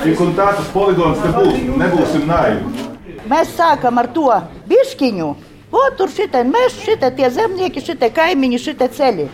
Tik un tā tas poligons te būs, nebūsim naivi. Mēs sākam ar to bišķiņu. O, tur šitie meži, šitie tie zemnieki, šitie kaimiņi, šitie ceļi.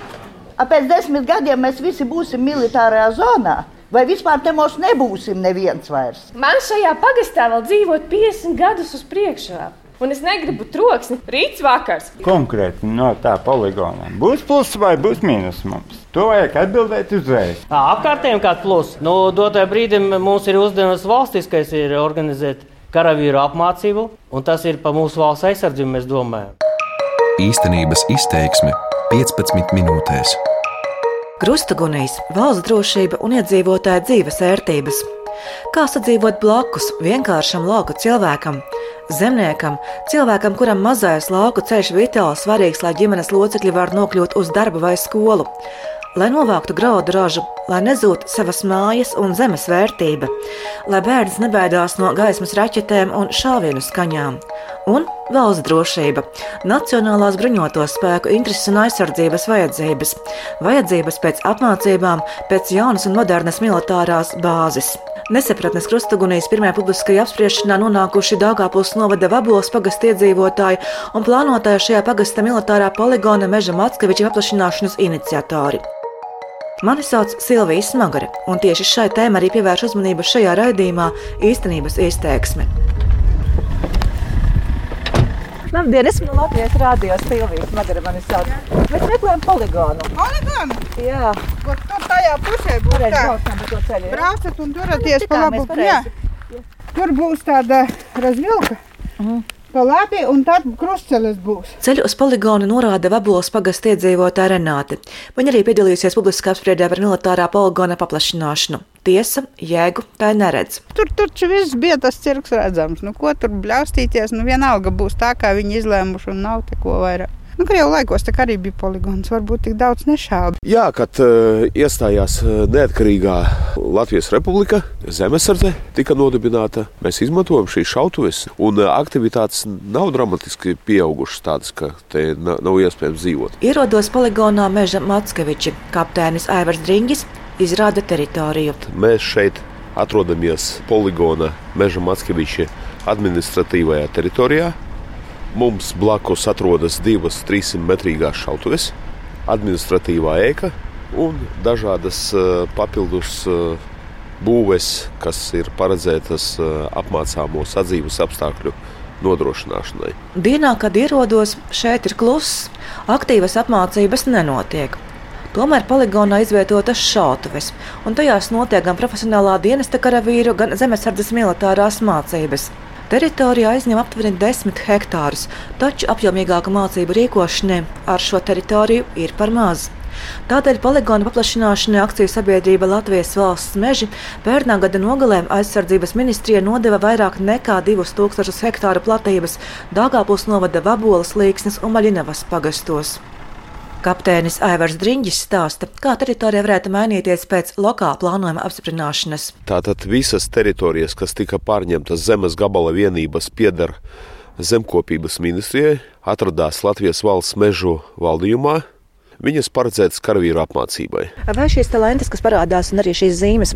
A pēc desmit gadiem mēs visi būsim militārajā zonā. Vai vispār te mums nebūsim neviens vairs? Man šajā pagastā vēl dzīvot 50 gadus uz priekšu. Un es negribu troksni. Rīts vakars. Konkrēti no tā poligona. Būs pluss vai būs mīnus mums? To vajag atbildēt uzreiz. Apkārtējiem kāds plus. Nu, dotajā brīdī mums ir uzdevums valstiskais ir organizēt karavīru apmācību, un tas ir pa mūsu valsts aizsardzību, mēs domājam. Īstenības izteiksme 15 minūtēs. Krustagunīs valsts drošība un iedzīvotāja dzīves ērtības. Kā sadzīvot blakus vienkāršam lauku cilvēkam, zemniekam, cilvēkam, kuram mazais lauku ceļš vitāli svarīgs, lai ģimenes locekļi var nokļūt uz darbu vai skolu, lai novāktu graudu ražu, lai nezūtu savas mājas un zemes vērtība, lai bērns nebaidās no gaismas raķetēm un šāvienu skaņām, un valsts drošība, nacionālās bruņoto spēku intereses un aizsardzības vajadzības, vajadzības pēc apmācībām, pēc jaunas un modernas militārās bāzes. Nesapratnes krustagunīs pirmajā publiskajā apspriešanā nonākuši Dāngāpils novada Vabulas pagasta iedzīvotāji un plānotāji šajā pagasta militārā poligona meža Mackeviča paplašināšanas iniciatori. Mani sauc Silvija Smagare, un tieši šai tēmai arī pievērš uzmanību šajā raidījumā īstenības izteiksme. Labdien, esmu no Latvijas Rādio Silvijas Smagare, mani sauc. Mēs meklējam poligonu. Poligonu? Jā, Kur tur tajā pusē būs pareizi tā. braucam pa to ceļu. jā? Braucat un turaties pa Tikā mēs labu. pareizi. Jā. Tur būs tāda razvilka. Pa labi, un tad krustcelis būs. Ceļu uz poligonu norāda Vabulas pagasta iedzīvotāja Renāte. Viņa arī piedalījusies publiskā apspriedē par militārā poligona paplašināšanu. Tiesa, jēgu tā neredz. Tur taču viss bija tas cirks redzams. Nu, ko tur bļaustīties? Nu, vienalga būs tā, kā viņi izlēmuši, un nav te ko vairāk. Nu, Krievu laikos tā arī bija poligons, varbūt tik daudz nešaubu. Jā, kad uh, iestājās eh, neatkarīgā Latvijas republika, zemesardze tika nodibināta. Mēs izmantojam šīs šautuves, un uh, aktivitātes nav dramatiski pieaugušas, tādas, ka te na- nav iespējams dzīvot. Ierodos poligonā meža Mackeviči, kapteinis Aivars Driņģis izrāda teritoriju. Mēs šeit atrodamies poligona meža Matskeviča administratīvajā teritorijā. Mums blakus atrodas divas 300 metrīgās šautuves, administratīvā ēka un dažādas eh, papildus eh, būves, kas ir paredzētas eh, apmācāmo sadzīves apstākļu nodrošināšanai. Dienā, kad ierodos, šeit ir kluss, aktīvas apmācības nenotiek. Tomēr poligonā izvietotas šautuves, un tajās notiek gan profesionālā dienesta karavīru, gan zemesardzes militārās mācības. Teritorija aizņem aptuveni 10 hektārus, taču apjomīgāka mācību rīkošanai ar šo teritoriju ir par maz. Tādēļ poligona paplašināšanai akciju sabiedrība Latvijas valsts meži pērnā gada nogalē aizsardzības ministrija nodeva vairāk nekā 2000 hektāru platības Dāngāpils novada Vabolas, Līksnes un Maļinavas pagastos. Kapteinis Aivars Driņģis stāsta, kā teritorija varētu mainīties pēc lokāla plānojuma apstiprināšanas. Tātad visas teritorijas, kas tika pārņemtas zemes gabala vienības, pieder zemkopības ministrijai, atradās Latvijas valsts mežu valdījumā. Viņas paredzētas karavīru apmācībai. Vai šīs talantas, kas parādās, un arī šīs zīmes,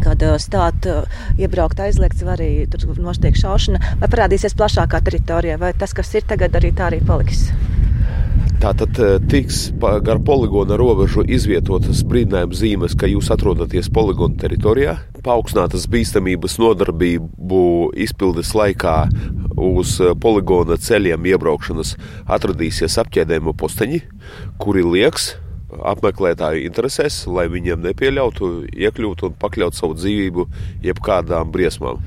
kad stāt iebraukt aizliegts, vai arī tur notiek šaušana, vai parādīsies plašākā teritorijā, vai tas, kas ir tagad, arī tā arī paliks? Tātad eh, tiks gar poligona robežu izvietotas brīdinājuma zīmes, ka jūs atrodaties poligona teritorijā. Paaugstinātas bīstamības nodarbību izpildes laikā uz eh, poligona ceļiem iebraukšanas atradīsies apķēdējuma posteņi, kuri liekas apmeklētāju interesēs, lai viņiem nepieļautu iekļūt un pakļaut savu dzīvību jebkādām briesmām.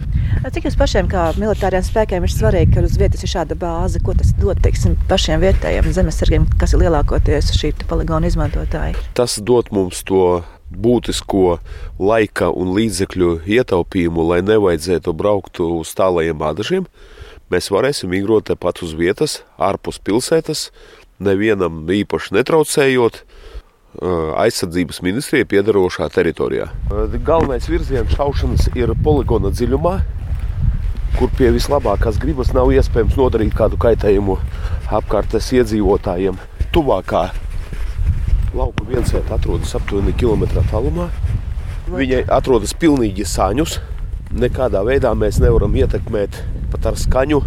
Cik jums pašiem, kā militāriem spēkiem, ir svarīgi, ka uz vietas ir šāda bāze, ko tas dod teiksim, pašiem vietējiem zemesargiem, kas ir lielākoties šī poligona izmantotāji? Tas dod mums to būtisko laika un līdzekļu ietaupījumu, lai nevajadzētu braukt uz tālajiem ādažiem. Mēs varēsim migrot tepat uz vietas, ārpus pilsētas, nevienam īpaši netraucējot. Aizsardzības ministrijai piedarošā teritorijā. Galvenais virziens šaušanas ir poligona dziļumā, kur pie vislabākās gribas nav iespējams nodarīt kādu kaitējumu apkārtnes iedzīvotājiem. Tuvākā lauka viensvieta atrodas aptuveni kilometrā tālumā. Viņai atrodas pilnīgi sāņus. Nekādā veidā mēs nevaram ietekmēt pat ar skaņu,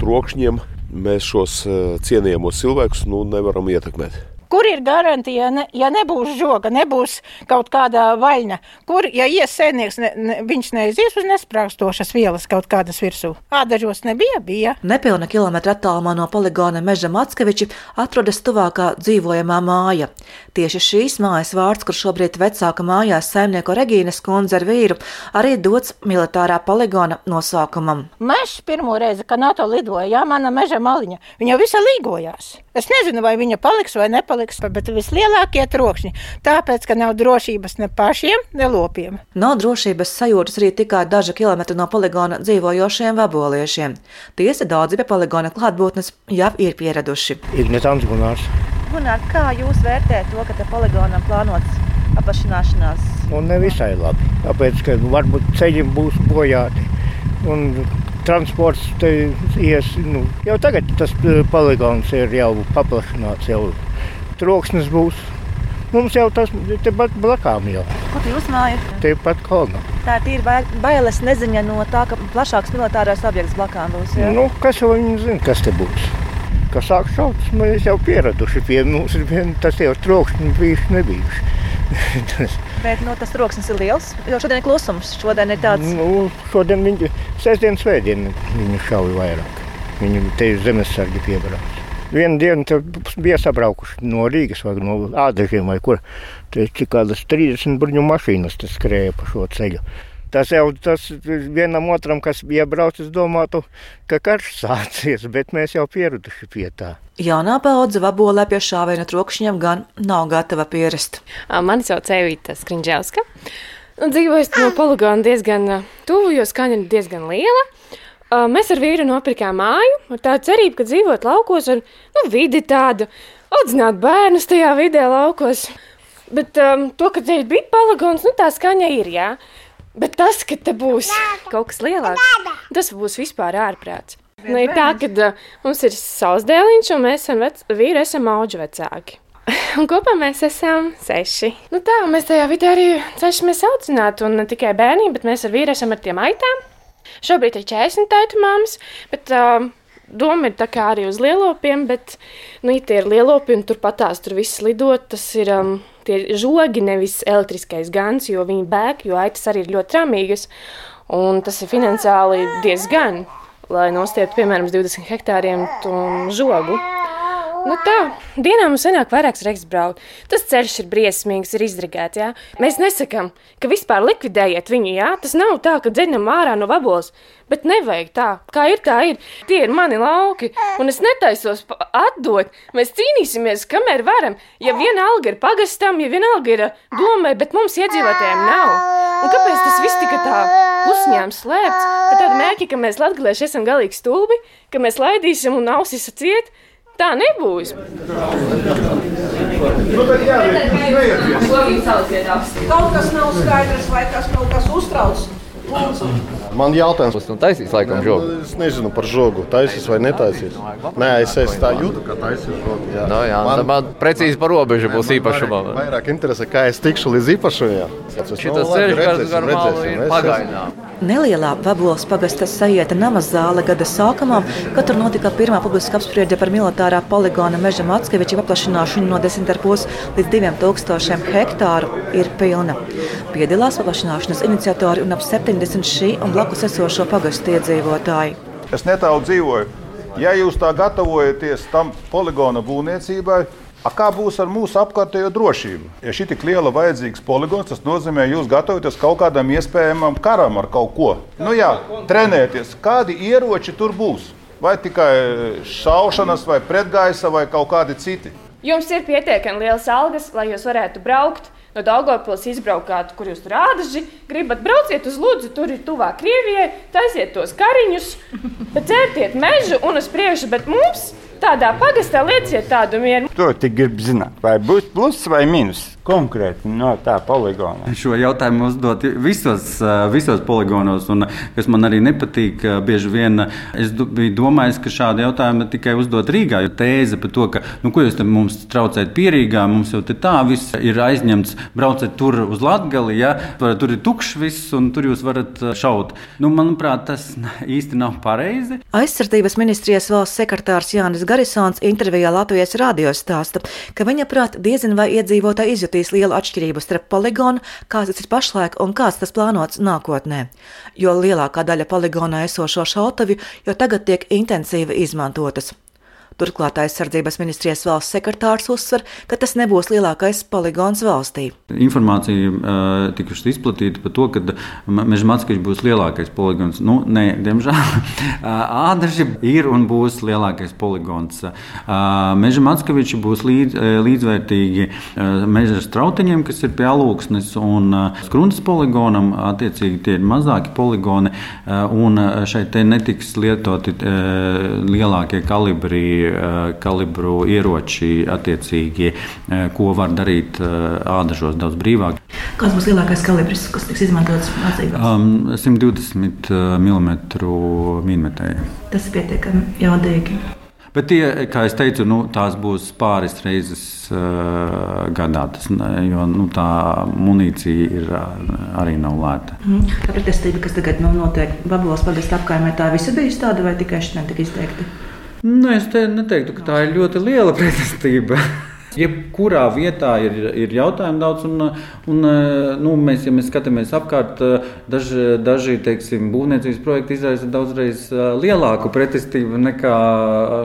trokšņiem. Mēs šos eh, cienījamos cilvēkus nu, nevaram ietekmēt. Kur ir garantija, ne, ja nebūs žoga, nebūs kaut kāda vaļņa? Kur, ja iesēnieks, ne, ne, viņš neizies uz nesprāgstošas vielas kaut kādas virsū? Ādažos nebija, bija. Nepilna kilometra attālumā no poligona Meža Mackeviči atrodas tuvākā dzīvojamā māja. Tieši šīs mājas vārds, kur šobrīd vecāka mājās saimnieko Regīnas kundze ar vīru, arī dots militārā poligona nosaukumam. Mežs pirmo reizi, kad NATO lidoja, jā, mana meža maliņa, viņa visa līgojās. Es nezinu, vai viņa paliks vai nepaliks paliks, bet vislielākie trokšņi. Tāpēc, ka nav drošības ne pašiem, ne lopiem. Nav drošības sajūtas arī tikai daži kilometri no poligona dzīvojošiem vaboliešiem. Tiesa daudzi pie poligona klātbūtnes jau ir pieraduši. Ignatants Gunārs. Gunār, kā jūs vērtējat to, ka te poligonam plānots paplašināšanās? Un nevisai labi, tāpēc, ka varbūt ceļi būs bojāti. Un transports ies, nu, jau tagad tas eh, poligons ir jau paplašināts, jau troksnis būs. Mums jau tas ir tepat blakām. Jau. Kur jūs mājat? Tepat kolonā. Tā ir bailes neziņa no tā, ka plašāks militārais objekts blakām būs. Jā? Nu, kas jau viņi zina, kas te būs? Kas sāk šaut, mēs jau pieraduši pie mums, vien, tas jau trokšņi bijuši nebijuši. Bet nu, tas troksnis ir liels, jo šodien ir klusums. Šodien ir tāds. Nu, šodien viņi sestdien, svētdien viņi šauja vairāk. Viņi te zemesargi piebrauc. Vienu dienu bija sabraukuši no Rīgas vai no Ādažiem vai kur. Tur cik kādas 30 bruņu mašīnas skrēja pa šo ceļu. Tas jau tas vienam otram, kas bija braucis, domātu, ka karš sācies, bet mēs jau pieraduši pie tā. Jaunā paudze vabolē pie šāviena trokšņiem gan nav gatava pierast. Mani sauc Evita Skrinģelska. Dzīvoju no poligona diezgan tuvu, jo skaņa ir diezgan liela. Mēs ar vīru nopirkām māju ar tādu cerību, ka dzīvot laukos ar nu, vidi tādu, audzināt bērnus tajā vidē laukos. Bet um, to, ka te bija poligons, nu tā skaņa ir, jā. Bet tas, ka te būs kaut kas lielāks, tas būs vispār ārprāts. Nu, ir tā, ka uh, mums ir savs dēliņš, un mēs esam vec, vīri esam auģu vecāki. Un kopā mēs esam seši. Nu tā, mēs tajā vidē arī cenšamies audzināt, un ne tikai bērniem, bet mēs ar vīru esam ar tiem aitām. Šobrīd ir 40 tēta māmas, bet uh, doma ir tā kā arī uz lielopiem, bet, nu, ja tie ir lielopi un turpat tās tur viss lidot, tas ir um, tie žogi, nevis elektriskais gans, jo viņi bēg, jo aitas arī ir ļoti tramīgas, un tas ir finansiāli diezgan, lai nostieptu, piemēram, 20 hektāriem žogu. Nu tā, dienā mums sanāk vairākas reizes braukt. Tas ceļš ir briesmīgs, ir izdragēts. Jā. Mēs nesakām, ka vispār likvidējiet viņu. Jā. Tas nav tā, ka dzeņam ārā no vaboles. Bet nevajag tā, kā ir, tā ir. Tie ir mani lauki, un es netaisos atdot. Mēs cīnīsimies, kamēr varam. Ja viena alga ir pagastam, ja viena alga ir domai, bet mums iedzīvotājiem nav. Un kāpēc tas viss tika tā klusņām slēpts? Ar tādu mērķi, ka mēs latgalieši esam galīgi stulbi, ka mēs laidīsim un ausis ciet. Tā nebūs. Kaut kas nav skaidrs, vai kas kaut kas uztrauc. Man jautājums, kas nu taisīs laikam žogu? Es nezinu par žogu, taisīs vai netaisīs. Nē, es, es tā jūtu, ka taisīs žogu. Jā. No, jā, man, man precīzi par robežu būs īpašumā. Vairāk, interesē, kā es tikšu līdz īpašumam. Šitas ceļš gar, gar malu ir pagaidām. Nelielā Vabolas pagasta sajieta nama zāle gada sākumā, kad tur notika pirmā publiska apspriede par militārā poligona meža Matskeviča paplašināšanu no 10,5 līdz 2000 hektāru, ir pilna. Piedalās paplašināšanas iniciatori un ap 70 šī un blakus esošo pagastu iedzīvotāji. Es netālu dzīvoju. Ja jūs tā gatavojaties tam poligona būvniecībai, A kā būs ar mūsu apkārtējo drošību? Ja šī tik liela vajadzīgs poligons, tas nozīmē, ka jūs gatavojaties kaut kādam iespējamam karam ar kaut ko. Nu jā, trenēties, kādi ieroči tur būs. Vai tikai šaušanas, vai pretgaisa, vai kaut kādi citi. Jums ir pietiekami liels algas, lai jūs varētu braukt no Daugopils izbraukāt, kur jūs tur ādaži gribat, brauciet uz Lūdzu, tur ir tuvāk Krievijai, taisiet tos kariņus, dzērtiet mežu un uz priekšu, bet mums tādā pagastā lieciet tādu mieru. To tik grib zināt, vai būs pluss vai mīnus konkrēti no tā poligona. Šo jautājumu uzdot visos, visos poligonos, un kas man arī nepatīk, bieži vien es biju domājis, ka šādu jautājumu tikai uzdot Rīgā, jo tēze par to, ka, nu, ko jūs mums traucējat pierīgā, mums jau tā viss ir aizņemts, brauciet tur uz Latgali, ja, tur ir tukšs viss, un tur jūs varat šaut. Nu, manuprāt, tas īsti nav pareizi. Aizsardzības ministrijas valsts sekretārs Jānis Garisons intervijā Latvijas radio stāsta, ka viņa prāt diezin vai iedzīvotāji izjūt nejūtīs lielu atšķirību starp poligonu, kāds tas ir pašlaik un kāds tas plānots nākotnē. Jo lielākā daļa poligonā esošo šautavju jau tagad tiek intensīvi izmantotas. Turklāt aizsardzības ministrijas valsts sekretārs uzsver, ka tas nebūs lielākais poligons valstī. Informācija uh, tikusi izplatīta par to, ka Meža Matskaļs būs lielākais poligons. Nu, nē, diemžēl Ādaži ir un būs lielākais poligons. Meža Matskaļs būs līdz, līdzvērtīgi meža strautiņiem, kas ir pie alūksnes, un skrundas poligonam. Attiecīgi tie ir mazāki poligoni, un šeit netiks lietoti lielākie kalibri kalibru ieroči, attiecīgi, eh, ko var darīt eh, ādažos daudz brīvāk. Kāds būs lielākais kalibrs, kas tiks izmantots mācībās? Um, 120 mm mīnmetēji. Tas ir pietiekami jaudīgi. Bet tie, kā jau teicu, nu, tās būs pāris reizes uh, gadā. Tas, jo nu, tā munīcija ir, arī nav lēta. Mm. Tā pretestība, kas tagad nu, notiek Babelas pagastā apkaimē, tā visi bijusi tāda vai tikai šodien tika izteikta? Nu, es te neteiktu, ka tā ir ļoti liela pretestība. Jebkurā vietā ir, ir jautājumi daudz, un, un nu, mēs, ja mēs skatāmies apkārt, daži, daži teiksim, būvniecības projekti izraisa daudzreiz lielāku pretestību nekā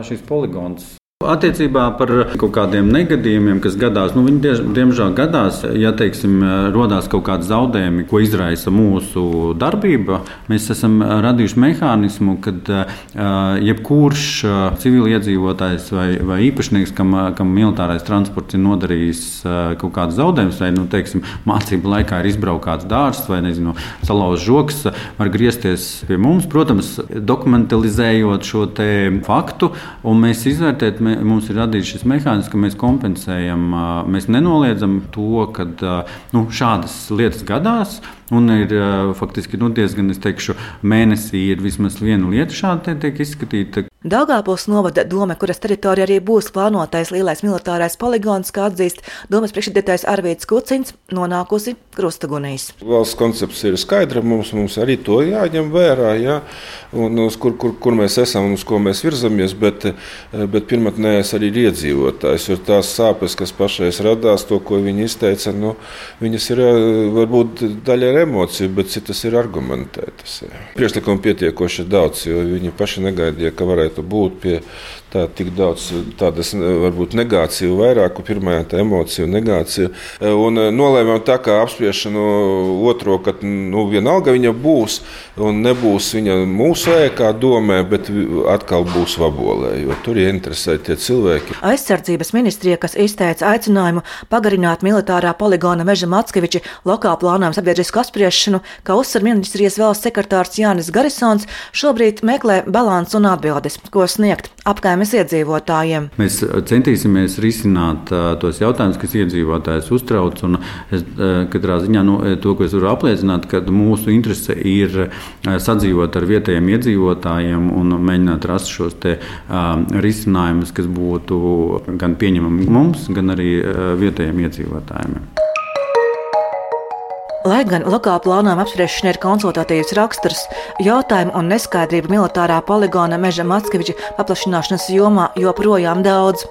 šis poligons. Attiecībā par kaut kādiem negadījumiem, kas gadās, nu, viņi diemžēl gadās, ja teiksim, rodās kaut kādi zaudējumi, ko izraisa mūsu darbība. Mēs esam radījuši mehānismu, kad uh, jebkurš uh, civiliedzīvotājs vai, vai īpašnieks, kam, kam militārais transports ir nodarījis uh, kaut kādus zaudējumus, vai nu, teiksim, mācību laikā ir izbraukts dārsts vai nezinu, salauzts žoks, var griezties pie mums, protams, dokumentalizējot šo faktu, un mēs izvērtējam mums ir radīts šis mehānisms, ka mēs kompensējam, mēs nenoliedzam to, ka nu, šādas lietas gadās. Un ir faktiski nu, diezgan, es teikšu, mēnesī ir vismaz viena lieta šāda tiek izskatīta. Dāngāpils novada doma, kuras teritorijā arī būs plānotais lielais militārais poligons, kā atzīst domas priekšsēdētājs Arvīts Kucins, nonākusi krustagunīs. Valsts koncepts ir skaidra, mums, mums arī to jāņem vērā, jā, un uz kur, kur, kur mēs esam un uz ko mēs virzamies, bet, bet pirmotnējais arī ir iedzīvotājs, jo tās sāpes, kas pašais radās, to, ko viņi izteica, nu, viņas ir varbūt daļa ar emociju, bet citas ir argumentētas. Priekšlikumu pietiekoši daudz, jo viņi paši negaidīja, ka varētu būt pie tā, tik daudz tādas varbūt negāciju, vairāk pirmā tā emocija un negācija. Un e, nolēmām tā kā apspriešanu otro, ka nu, vienalga viņa būs un nebūs viņa mūsu ēkā domē, bet atkal būs vabolē, jo tur ir interesēti tie cilvēki. Aizsardzības ministrija, kas izteica aicinājumu pagarināt militārā poligona meža Matskeviča lokāla plānojuma sabiedrisku apspriešanu, kā uzsver ministrijas valsts sekretārs Jānis Garisons, šobrīd meklē balansu un atbildes ko sniegt apgājumas iedzīvotājiem. Mēs uh, centīsimies risināt uh, tos jautājumus, kas iedzīvotājus uztrauc. Es uh, katrā ziņā nu, to, ko es varu apliecināt, ka mūsu interese ir uh, sadzīvot ar vietējiem iedzīvotājiem un mēģināt rast šos te, uh, risinājumus, kas būtu gan pieņemami mums, gan arī uh, vietējiem iedzīvotājiem. Lai gan lokāla plānojuma apspriešana ir konsultatīvs raksturs, jautājumu un neskaidrību militārā poligona meža Matskeviča paplašināšanas jomā joprojām daudz.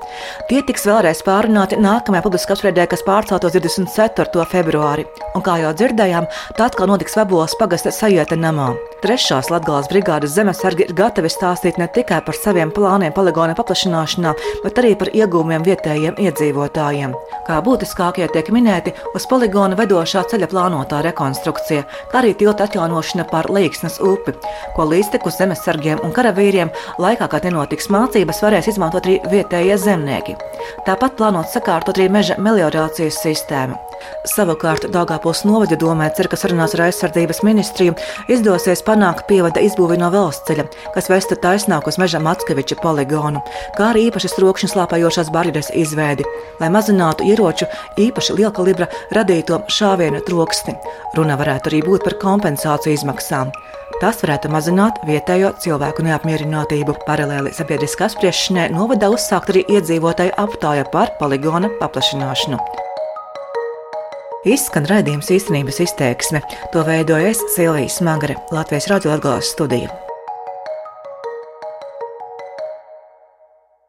Tie tiks vēlreiz pārunāti nākamajā publiskā apspriedē, kas pārceltos 24. februāri. Un kā jau dzirdējām, tā atkal notiks Vabolas pagasta sajūta namā. Trešās Latvijas brigādes zemesargi ir gatavi stāstīt ne tikai par saviem plāniem poligona paplašināšanā, bet arī par iegūmiem vietējiem iedzīvotājiem. Kā būtiskākie tiek minēti uz poligona vedošā ceļa plānotā rekonstrukcija, kā arī tilta atjaunošana pār Līksnes upi, ko līdztekus zemesargiem un karavīriem laikā, kad nenotiks mācības, varēs izmantot arī vietējie zemnieki. Tāpat plānots sakārtot arī meža meliorācijas sistēmu. Savukārt Dāngāpils novada domē, cer, ka sarunās ar aizsardzības ministriju izdosies panākt pievada izbūvi no valsts ceļa, kas vestu taisnāk uz meža Matskeviča poligonu, kā arī īpašas trokšņa slāpējošās barjeras izveidi, lai mazinātu ieroču īpaši lielkalibra radīto šāvienu troksni. Runa varētu arī būt par kompensāciju izmaksām. Tas varētu mazināt vietējo cilvēku neapmierinātību. Paralēli sabiedriskā spriešanai novada uzsākt arī iedzīvotāju aptāja par poligona paplašināšanu. Izskan raidījums īstenības izteiksme. To veidojas Silvijas Smagare, Latvijas radio atgāzes studija.